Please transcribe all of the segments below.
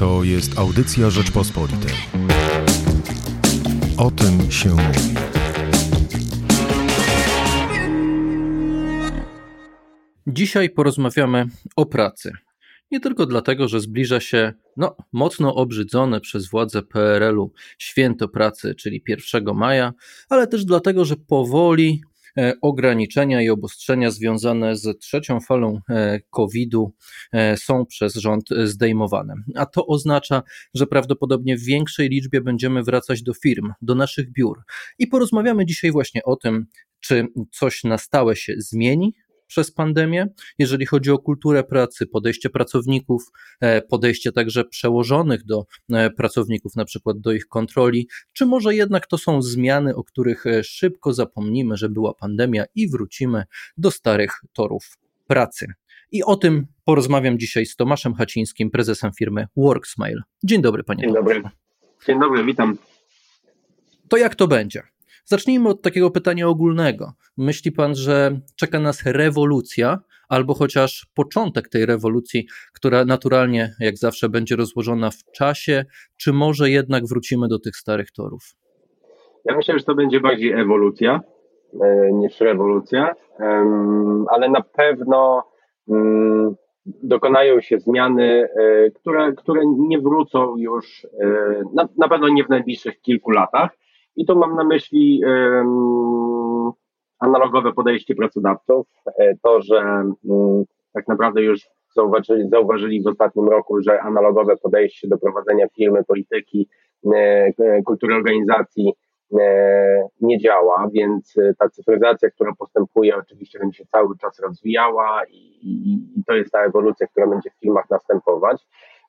To jest audycja Rzeczpospolitej. O tym się mówi. Dzisiaj porozmawiamy o pracy. Nie tylko dlatego, że zbliża się no, mocno obrzydzone przez władze PRL-u święto pracy, czyli 1 maja, ale też dlatego, że powoli ograniczenia i obostrzenia związane z trzecią falą e, COVID-u e, są przez rząd zdejmowane. A to oznacza, że prawdopodobnie w większej liczbie będziemy wracać do firm, do naszych biur. I porozmawiamy dzisiaj właśnie o tym, czy coś na stałe się zmieni przez pandemię, jeżeli chodzi o kulturę pracy, podejście pracowników, e, podejście także przełożonych do e, pracowników, na przykład do ich kontroli, czy może jednak to są zmiany, o których e, szybko zapomnimy, że była pandemia i wrócimy do starych torów pracy. I o tym porozmawiam dzisiaj z Tomaszem Hacińskim, prezesem firmy WorkSmile. Dzień dobry, panie Dzień dobry. Dzień dobry, witam. To jak to będzie? Zacznijmy od takiego pytania ogólnego. Myśli pan, że czeka nas rewolucja, albo chociaż początek tej rewolucji, która naturalnie, jak zawsze, będzie rozłożona w czasie, czy może jednak wrócimy do tych starych torów? Ja myślę, że to będzie bardziej ewolucja e, niż rewolucja, ale na pewno mm, dokonają się zmiany, e, które, które nie wrócą już, e, na, na pewno nie w najbliższych kilku latach. I tu mam na myśli analogowe podejście pracodawców, e, to, że um, tak naprawdę już zauważyli, zauważyli w ostatnim roku, że analogowe podejście do prowadzenia firmy, polityki, e, e, kultury organizacji nie działa, więc ta cyfryzacja, która postępuje, oczywiście będzie się cały czas rozwijała i, i, i to jest ta ewolucja, która będzie w firmach następować.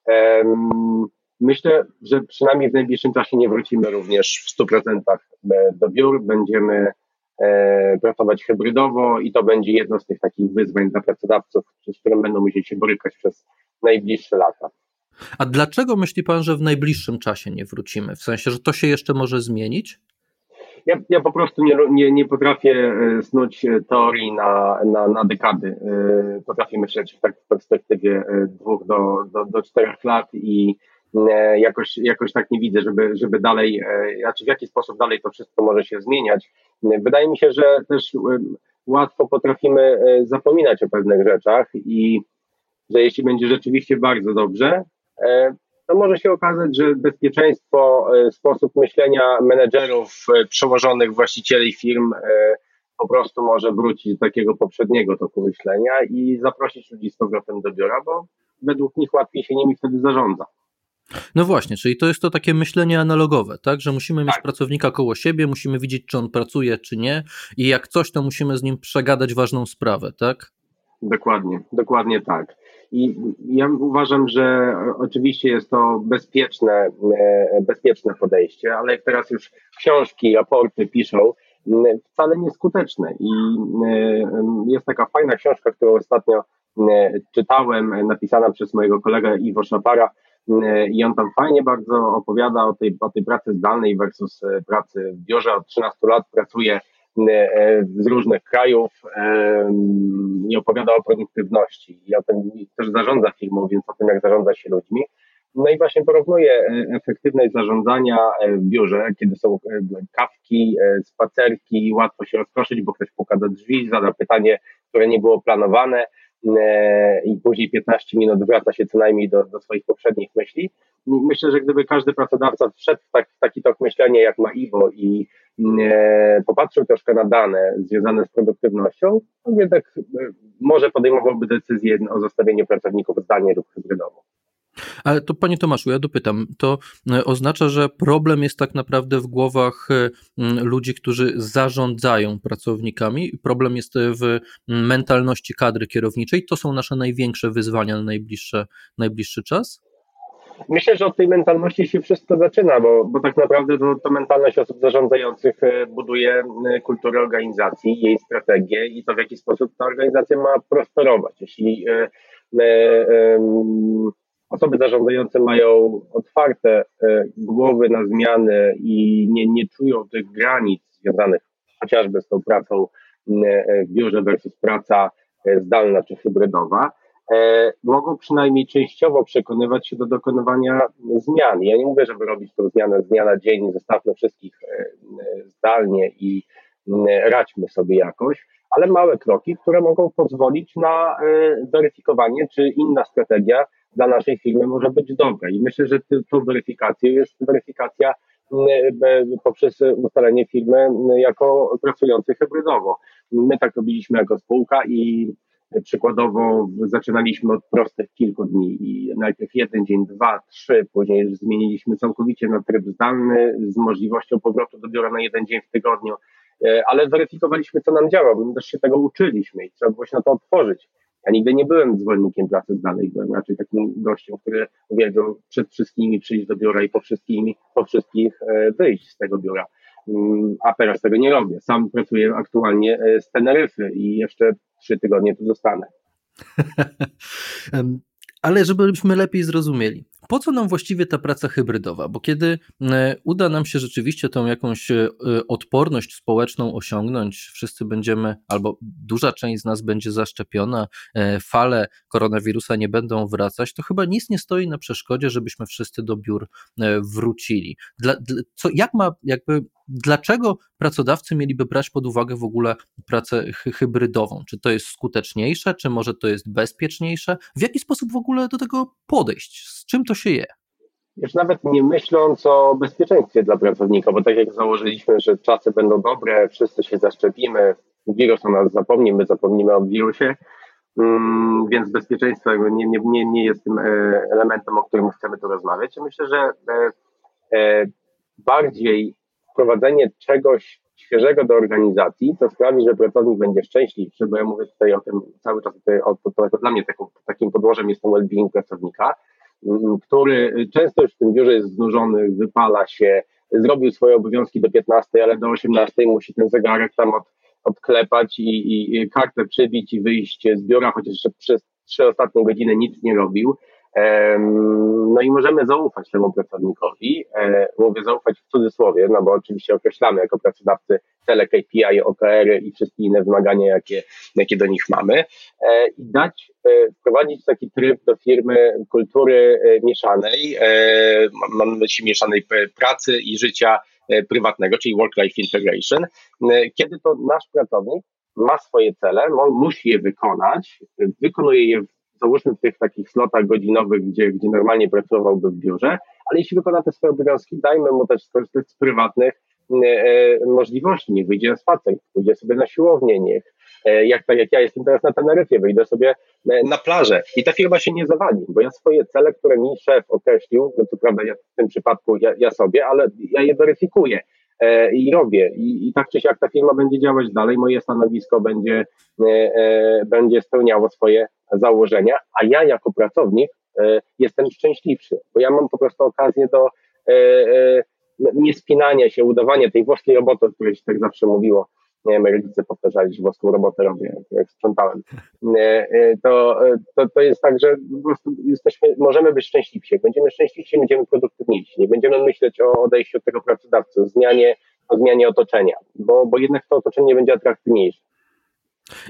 Um, Myślę, że przynajmniej w najbliższym czasie nie wrócimy również w 100% e, do biur. Będziemy e, pracować hybrydowo i to będzie jedno z tych takich wyzwań dla pracodawców, z którym będą musieli się borykać przez najbliższe lata. A dlaczego myśli Pan, że w najbliższym czasie nie wrócimy? W sensie, że to się jeszcze może zmienić? Ja, ja po prostu nie, nie, nie potrafię e, snuć teorii na, na, na dekady. Potrafię myśleć w, tak, w perspektywie dwóch do, do, do czterech lat i E, jakoś, jakoś tak nie widzę, żeby, żeby dalej, e, znaczy w jaki sposób dalej to wszystko może się zmieniać. Wydaje mi się, że też łatwo potrafimy e, zapominać o pewnych rzeczach i że jeśli będzie rzeczywiście bardzo dobrze, to może się okazać, że bezpieczeństwo, sposób myślenia menedżerów, przełożonych właścicieli firm po prostu może wrócić do takiego poprzedniego toku myślenia i zaprosić ludzi z powrotem do biura, bo według nich łatwiej się nimi wtedy zarządza. No właśnie, czyli to jest to takie myślenie analogowe, tak? Że musimy mieć tak. pracownika koło siebie, musimy widzieć, czy on pracuje, czy nie, i jak coś, to musimy z nim przegadać ważną sprawę, tak? Dokładnie, dokładnie tak. I ja uważam, że oczywiście jest to bezpieczne, e, bezpieczne podejście, ale jak teraz już książki, raporty piszą, wcale nieskuteczne. I e, jest taka fajna książka, którą ostatnio czytałem, napisana przez mojego kolegę Iwo Szapara, i on tam fajnie bardzo opowiada o tej, o tej pracy zdalnej versus e, pracy w biurze. Od 13 lat pracuje e, z różnych krajów i opowiada o produktywności i o tym też zarządza firmą, więc o tym, jak zarządza się ludźmi. No i właśnie porównuje e, efektywność zarządzania w biurze, kiedy są kawki, spacerki, łatwo się rozproszyć, bo ktoś puka do drzwi, zada pytanie, które nie było planowane, E, i później 15 minut wraca się co najmniej do, do swoich poprzednich myśli. Myślę, że gdyby każdy pracodawca wszedł w, tak, w taki tok myślenia jak ma Iwo i e, popatrzył troszkę na dane związane z produktywnością, to jednak e, może podejmowałby decyzję o zostawieniu pracowników zdalnie lub hybrydowo. Ale to panie Tomaszu, ja dopytam, to e, oznacza, że problem jest tak naprawdę w głowach e, ludzi, którzy zarządzają pracownikami, problem jest w mentalności kadry kierowniczej. To są nasze największe wyzwania na najbliższe, najbliższy czas? Myślę, że od tej mentalności się wszystko zaczyna, bo, bo tak naprawdę to, to mentalność osób zarządzających e, buduje kulturę organizacji, jej strategię i to w jaki sposób ta organizacja ma prosperować. Jeśli osoby zarządzające mają otwarte e, głowy na zmiany i nie, nie czują tych granic związanych chociażby z tą pracą e, w biurze versus praca e, zdalna czy hybrydowa, e, mogą przynajmniej częściowo przekonywać się do dokonywania zmian. Ja nie mówię, żeby robić tę zmianę z dnia na dzień, zostawmy wszystkich e, zdalnie i radźmy sobie jakoś, ale małe kroki, które mogą pozwolić na weryfikowanie, czy inna strategia dla naszej firmy może być dobra. I myślę, że tą weryfikacją jest weryfikacja poprzez ustalenie firmy jako pracującej hybrydowo. My tak robiliśmy jako spółka i przykładowo zaczynaliśmy od prostych kilku dni i najpierw jeden dzień, dwa, trzy, później już zmieniliśmy całkowicie na tryb zdalny z możliwością powrotu do biura na jeden dzień w tygodniu, e, ale weryfikowaliśmy, co nam działa, bo my też się tego uczyliśmy i trzeba było się na to otworzyć. Ja nigdy nie byłem zwolennikiem pracy zdalnej, byłem raczej takim gościem, który uwielbiał przed wszystkimi przyjść do biura i po, wszystkimi, po wszystkich e, wyjść z tego biura. Mm, a teraz tego nie robię. Sam pracuję aktualnie e, z Teneryfy i jeszcze trzy tygodnie tu zostanę. Ale żebyśmy lepiej zrozumieli, po co nam właściwie ta praca hybrydowa? Bo kiedy e, uda nam się rzeczywiście tą jakąś e, odporność społeczną osiągnąć, wszyscy będziemy, albo duża część z nas będzie zaszczepiona, e, fale koronawirusa nie będą wracać, to chyba nic nie stoi na przeszkodzie, żebyśmy wszyscy do biur wrócili. Dla, co, jak ma, jakby, dlaczego pracodawcy mieliby brać pod uwagę w ogóle pracę hybrydową? Czy to jest skuteczniejsze, czy może to jest bezpieczniejsze? W jaki sposób w ogóle do tego podejść? Czym to się je? Już nawet nie myśląc o bezpieczeństwie dla pracownika, bo tak jak założyliśmy, że czasy będą dobre, wszyscy się zaszczepimy, wirus o nas zapomni, my zapomnimy o wirusie, mm, więc bezpieczeństwo nie, nie, nie, nie jest tym e, elementem, o którym chcemy tu rozmawiać. Myślę, że e, e, bardziej wprowadzenie czegoś świeżego do organizacji, to sprawi, że pracownik będzie szczęśliwszy, bo ja mówię tutaj o tym cały czas, tutaj, o, to, to dla mnie taką, takim podłożem jest ten well-being pracownika, który często już w tym biurze jest znużony, wypala się, zrobił swoje obowiązki do 15, ale do 18 musi ten zegarek tam od, odklepać i, i kartę przybić i wyjść z biura, chociaż przez trzy ostatnie godziny nic nie robił. No i możemy zaufać temu pracownikowi. E, mówię zaufać w cudzysłowie, no bo oczywiście określamy jako pracodawcy cele KPI, OKR i wszystkie inne wymagania, jakie, jakie do nich mamy. E, I dać, e, wprowadzić taki tryb do firmy kultury mieszanej, mam na myśli mieszanej pracy i życia prywatnego, czyli work-life integration, kiedy to nasz pracownik ma swoje cele, musi je wykonać, wykonuje je załóżmy w tych takich slotach godzinowych, gdzie, gdzie normalnie pracowałby w biurze, ale jeśli wykona te swoje obowiązki, dajmy mu też skorzystać z prywatnych e, e, możliwości, niech wyjdzie na spacer, pójdzie sobie na siłownię, niech e, jak tak jak ja jestem teraz na Teneryfie, wyjdę sobie na plażę. I ta firma się nie zawali, bo ja swoje cele, które mi szef określił, no to prawda, ja w tym przypadku ja, ja sobie, ale ja je weryfikuję i robię. I, I tak czy siak ta firma będzie działać dalej, moje stanowisko będzie, e, e, będzie spełniało swoje założenia, a ja jako pracownik jestem szczęśliwszy, bo ja mam po prostu okazję do niespinania się, udawania tej włoskiej roboty, o której się tak zawsze mówiło, nie wiem, rodzice powtarzali, że włoską robotę robię, jak sprzątałem, to, to, to jest tak, że jesteśmy, możemy być szczęśliwsi. Jak będziemy szczęśliwsi, będziemy produktywniejsi. Nie będziemy myśleć o odejściu od tego pracodawcy, o zmianie, o zmianie otoczenia, bo, bo jednak to otoczenie będzie atrakcyjniejsze.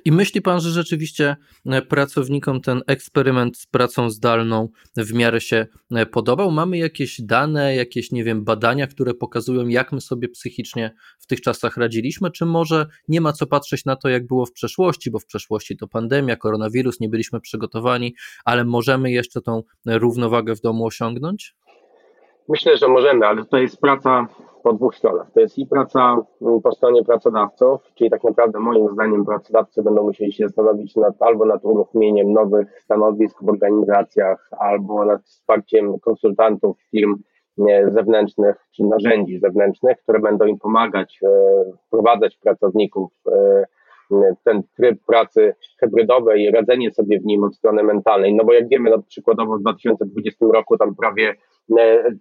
I myśli pan, że rzeczywiście e, pracownikom ten eksperyment z pracą zdalną w miarę się e, podobał? Mamy jakieś dane, jakieś, nie wiem, badania, które pokazują, jak my sobie psychicznie w tych czasach radziliśmy, czy może nie ma co patrzeć na to, jak było w przeszłości, bo w przeszłości to pandemia, koronawirus, nie byliśmy przygotowani, ale możemy jeszcze tą równowagę w domu osiągnąć? Myślę, że możemy, ale to jest praca po dwóch stronach. To jest i praca mm, po stronie pracodawców, czyli tak naprawdę moim zdaniem pracodawcy będą musieli się zastanowić nad, albo nad uruchomieniem nowych stanowisk w organizacjach, albo nad wsparciem konsultantów firm zewnętrznych czy narzędzi zewnętrznych, które będą im pomagać e, wprowadzać pracowników e, ten tryb pracy hybrydowej i radzenie sobie w nim od strony mentalnej. No bo jak wiemy, no przykładowo w 2020 roku tam prawie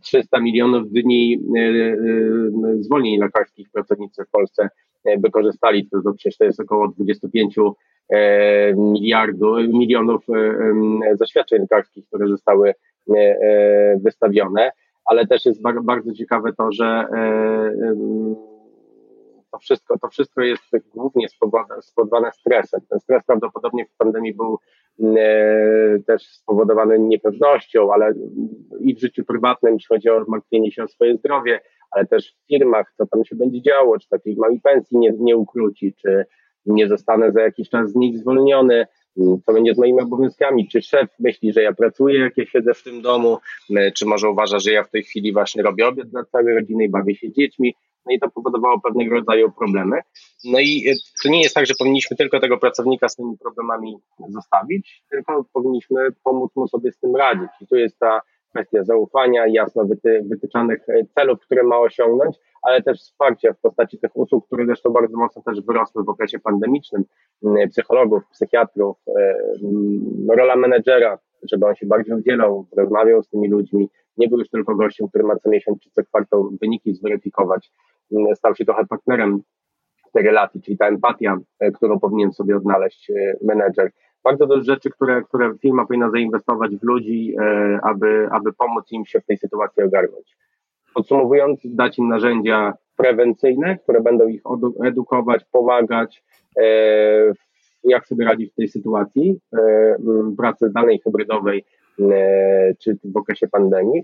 300 e, milionów dni e, e, zwolnień lekarskich pracownicy w Polsce wykorzystali, to, to przecież to jest około 25 miliardów, milionów zaświadczeń lekarskich, które zostały wystawione, ale też jest bardzo ciekawe to, że to wszystko, to wszystko jest głównie spowodowane stresem. Ten stres prawdopodobnie w pandemii był też spowodowany niepewnością, ale i w życiu prywatnym, jeśli chodzi o martwienie się o swoje zdrowie, ale też w firmach, co tam się będzie działo, czy takiej małej pensji nie, nie ukróci, czy nie zostanę za jakiś czas z nich zwolniony, co będzie z moimi obowiązkami, czy szef myśli, że ja pracuję, jak ja siedzę w tym domu, czy może uważa, że ja w tej chwili właśnie robię obiad dla całej rodziny i bawię się dziećmi, no i to powodowało pewnego rodzaju problemy. No i to nie jest tak, że powinniśmy tylko tego pracownika z tymi problemami zostawić, tylko powinniśmy pomóc mu sobie z tym radzić. I tu jest ta kwestia zaufania, jasno wyty, wytyczanych celów, które ma osiągnąć, ale też wsparcia w postaci tych usług, które zresztą bardzo mocno też wyrosły w okresie pandemicznym, mm, psychologów, psychiatrów, e, mm, rola menedżera, żeby on się bardziej udzielał, rozmawiał z tymi ludźmi, nie był już tylko gościem, który ma co miesiąc czy co kwartał wyniki zweryfikować, stał się trochę partnerem tej relacji, czyli ta empatia, e, którą powinien sobie odnaleźć e, menedżer. Bardzo dużo rzeczy, które, które firma powinna zainwestować w ludzi, aby, aby pomóc im się w tej sytuacji ogarnąć. Podsumowując, dać im narzędzia prewencyjne, które będą ich edukować, pomagać, e, jak sobie radzić w tej sytuacji e, pracy zdalnej, hybrydowej, e, czy w okresie pandemii.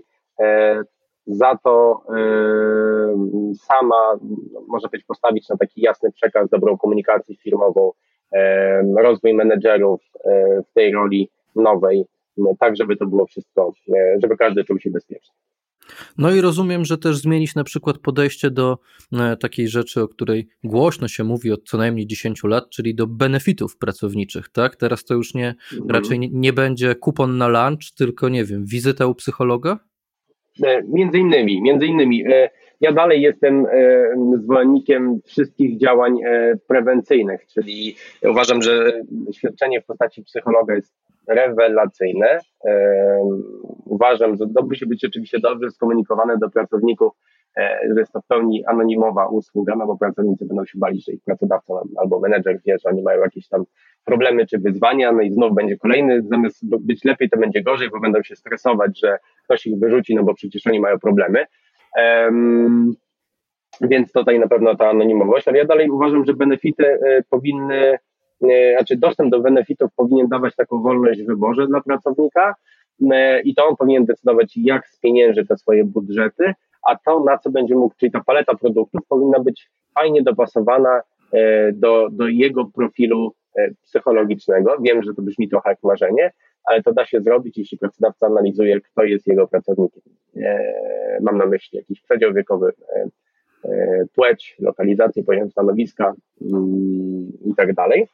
Za to sama, może być, postawić na taki jasny przekaz, dobrą komunikację firmową, rozwój menedżerów w tej roli nowej, tak żeby to było wszystko, żeby każdy czuł się bezpiecznie. No i rozumiem, że też zmienić na przykład podejście do e, takiej rzeczy, o której głośno się mówi od co najmniej 10 lat, czyli do benefitów pracowniczych, tak? Teraz to już nie, mhm. raczej nie, będzie kupon na lunch, tylko nie wiem, wizyta u psychologa? E, między innymi, między innymi. E, ja dalej jestem zwolennikiem wszystkich działań prewencyjnych, czyli uważam, że świadczenie w postaci psychologa jest rewelacyjne. Uważam, że to musi być oczywiście dobrze skomunikowane do pracowników, e, że jest to w pełni anonimowa usługa, no bo pracownicy będą się bali, że ich pracodawca albo menedżer wie, że oni mają jakieś tam problemy czy wyzwania, no i znów będzie kolejny, zamiast być lepiej, to będzie gorzej, bo będą się stresować, że ktoś ich wyrzuci, no bo przecież oni mają problemy. Więc tutaj na pewno ta anonimowość, ale ja dalej uważam, że benefity y, powinny E, znaczy dostęp do benefitów powinien dawać taką wolność w wyborze dla pracownika e, i to on powinien decydować, jak spienięży te swoje budżety, a to, na co będzie mógł, czyli ta paleta produktów powinna być fajnie dopasowana e, do, do jego profilu psychologicznego. Wiem, że to brzmi trochę jak marzenie, ale to da się zrobić, jeśli pracodawca analizuje, kto jest jego pracownikiem. Mam na myśli jakiś przedział wiekowy, płeć, lokalizację, poziom stanowiska mm, i tak dalej.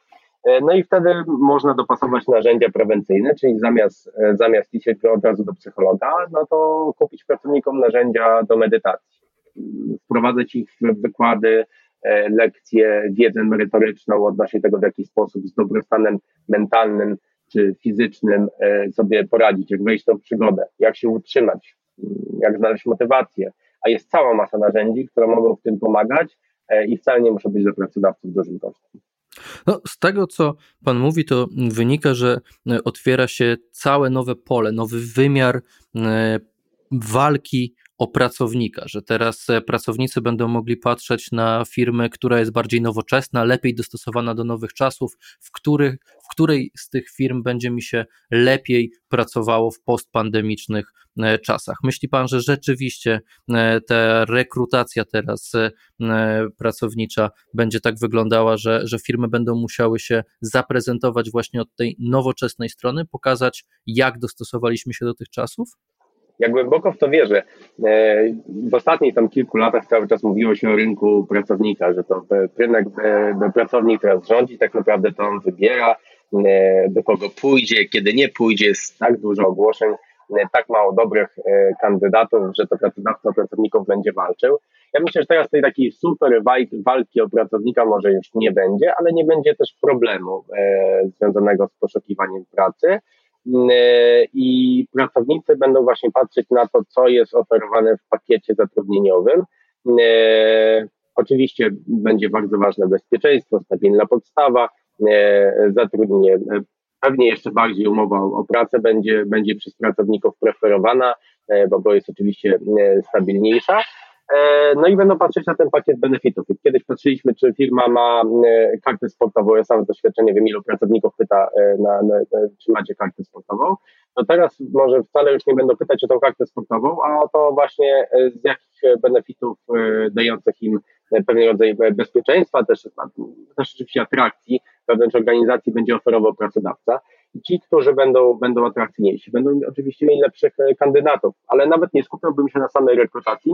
E, no i wtedy można dopasować narzędzia prewencyjne, czyli zamiast, e, zamiast iść od razu do psychologa, no to kupić pracownikom narzędzia do medytacji. Wprowadzać ich w wykłady, e, lekcje, wiedzę merytoryczną odnośnie tego, w jaki sposób z dobrostanem mentalnym fizycznym sobie poradzić, jak wejść w tą przygodę, jak się utrzymać, jak znaleźć motywację. A jest cała masa narzędzi, które mogą w tym pomagać i wcale nie muszą być dla pracodawców dużym kosztem. No, z tego, co Pan mówi, to wynika, że e, otwiera się całe nowe pole, nowy wymiar e, walki o pracownika, że teraz e, pracownicy będą mogli patrzeć na firmę, która jest bardziej nowoczesna, lepiej dostosowana do nowych czasów, w, których, w której z tych firm będzie mi się lepiej pracowało w postpandemicznych e, czasach. Myśli Pan, że rzeczywiście e, ta rekrutacja teraz pracownicza będzie tak wyglądała, że, że firmy będą musiały się zaprezentować właśnie od tej nowoczesnej strony, pokazać, jak dostosowaliśmy się do tych czasów? Ja głęboko w to wierzę. E, w ostatnich tam kilku latach cały czas mówiło się o rynku pracownika, że to rynek e, pracownik teraz rządzi, tak naprawdę to on wybiera, e, do kogo pójdzie, kiedy nie pójdzie, jest tak dużo ogłoszeń, tak mało dobrych kandydatów, że to pracodawca pracowników będzie walczył. Ja myślę, że teraz tej takiej super walki o pracownika może już nie będzie, ale nie będzie też problemu związanego z poszukiwaniem pracy. E, i pracownicy będą właśnie patrzeć na to, co jest oferowane w pakiecie zatrudnieniowym. E, oczywiście będzie bardzo ważne bezpieczeństwo, stabilna podstawa, e, zatrudnienie. Pewnie jeszcze bardziej umowa o pracę będzie, będzie przez pracowników preferowana, bo jest oczywiście stabilniejsza. E, no i będą patrzeć na ten pakiet benefitów. Kiedyś patrzyliśmy, czy firma ma e, kartę sportową. Ja sam z doświadczenia wiem, ilu pracowników pyta, e, na, na, czy macie kartę sportową. No teraz może wcale już nie będą pytać o tą kartę sportową, a to właśnie z jakich benefitów dających im pewien rodzaj bezpieczeństwa, też, też oczywiście atrakcji wewnątrz organizacji będzie oferował pracodawca. I ci, którzy będą, będą atrakcyjniejsi, będą oczywiście mieli lepszych kandydatów, ale nawet nie skupiałbym się na samej rekrutacji,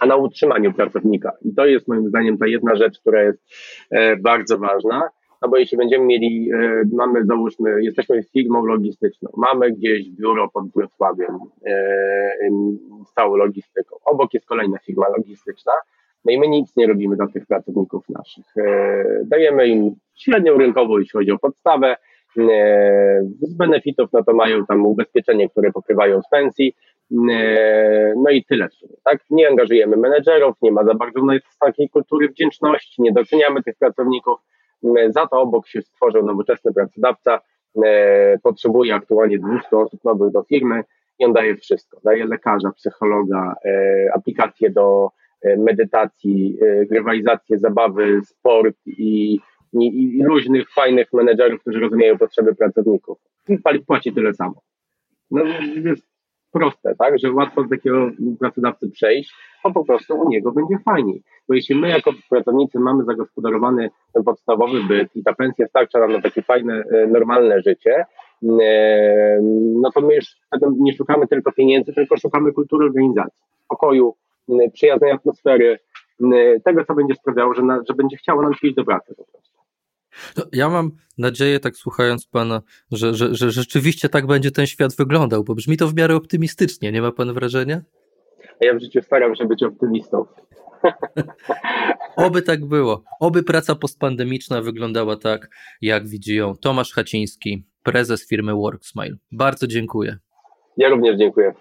a na utrzymaniu pracownika. I to jest moim zdaniem ta jedna rzecz, która jest e, bardzo ważna. No bo jeśli będziemy mieli, e, mamy załóżmy, jesteśmy firmą logistyczną, mamy gdzieś biuro pod Wrocławiem e, z całą logistyką, obok jest kolejna firma logistyczna, no i my nic nie robimy dla tych pracowników naszych. Dajemy im średnią rynkową, jeśli chodzi o podstawę, z benefitów, no to mają tam ubezpieczenie, które pokrywają z pensji, no i tyle w sumie, tak? Nie angażujemy menedżerów, nie ma za bardzo takiej kultury wdzięczności, nie doceniamy tych pracowników. E, za to obok się stworzył nowoczesny pracodawca, e, potrzebuje aktualnie 200 osób nowych do firmy i on daje wszystko. Daje lekarza, psychologa, aplikacje do medytacji, grywalizację, zabawy, sport i, i, i różnych fajnych menedżerów, którzy rozumieją potrzeby pracowników. I płaci tyle samo. No, jest proste, tak, że łatwo do takiego pracodawcy przejść, bo po prostu u niego będzie fajniej. Bo jeśli my jako pracownicy mamy zagospodarowany ten podstawowy byt i ta pensja starcza nam na takie fajne, e, normalne życie, e, no to my już nie szukamy tylko pieniędzy, tylko szukamy kultury organizacji, pokoju, przyjaznej atmosfery, tego, co będzie sprawiało, że, na, że będzie chciało nam iść do pracy po prostu. No, ja mam nadzieję, tak słuchając pana, że, że, że rzeczywiście tak będzie ten świat wyglądał, bo brzmi to w miarę optymistycznie, nie ma pan wrażenia? Ja w życiu staram się być optymistą. Oby tak było. Oby praca postpandemiczna wyglądała tak, jak widzi ją Tomasz Haciński, prezes firmy WorkSmile. Bardzo dziękuję. Ja również dziękuję.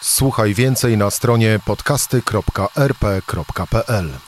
Słuchaj więcej na stronie podcasty.rp.pl.